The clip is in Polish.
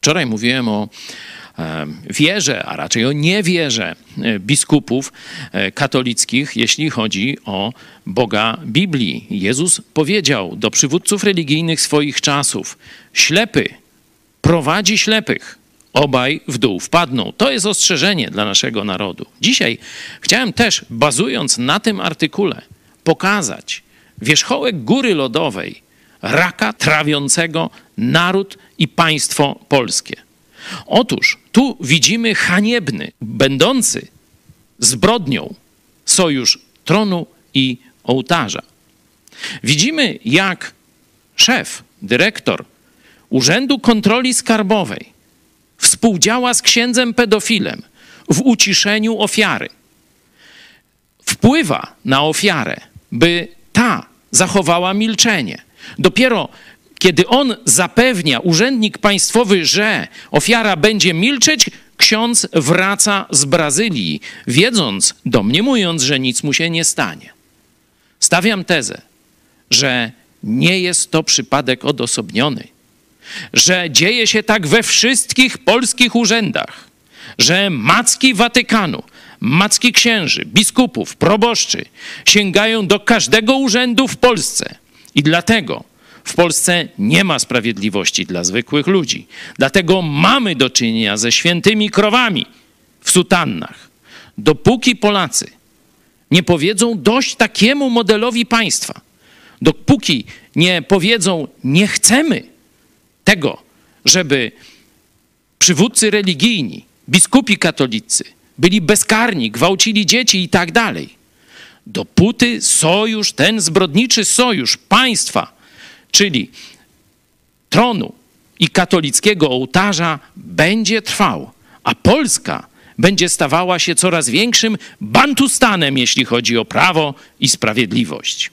Wczoraj mówiłem o e, wierze, a raczej o niewierze e, biskupów e, katolickich, jeśli chodzi o Boga Biblii. Jezus powiedział do przywódców religijnych swoich czasów: Ślepy prowadzi ślepych, obaj w dół wpadną. To jest ostrzeżenie dla naszego narodu. Dzisiaj chciałem też, bazując na tym artykule, pokazać wierzchołek góry lodowej raka trawiącego naród i państwo polskie. Otóż tu widzimy haniebny, będący zbrodnią sojusz tronu i ołtarza. Widzimy, jak szef, dyrektor Urzędu Kontroli Skarbowej współdziała z księdzem pedofilem w uciszeniu ofiary. Wpływa na ofiarę, by ta zachowała milczenie. Dopiero kiedy on zapewnia, urzędnik państwowy, że ofiara będzie milczeć, ksiądz wraca z Brazylii, wiedząc, domniemując, że nic mu się nie stanie. Stawiam tezę, że nie jest to przypadek odosobniony, że dzieje się tak we wszystkich polskich urzędach, że macki Watykanu, macki księży, biskupów, proboszczy sięgają do każdego urzędu w Polsce i dlatego w Polsce nie ma sprawiedliwości dla zwykłych ludzi. Dlatego mamy do czynienia ze świętymi krowami w sutannach. Dopóki Polacy nie powiedzą dość takiemu modelowi państwa, dopóki nie powiedzą nie chcemy tego, żeby przywódcy religijni, biskupi katolicy byli bezkarni, gwałcili dzieci i tak dalej, dopóty sojusz, ten zbrodniczy sojusz państwa, czyli tronu i katolickiego ołtarza będzie trwał, a Polska będzie stawała się coraz większym bantustanem, jeśli chodzi o prawo i sprawiedliwość.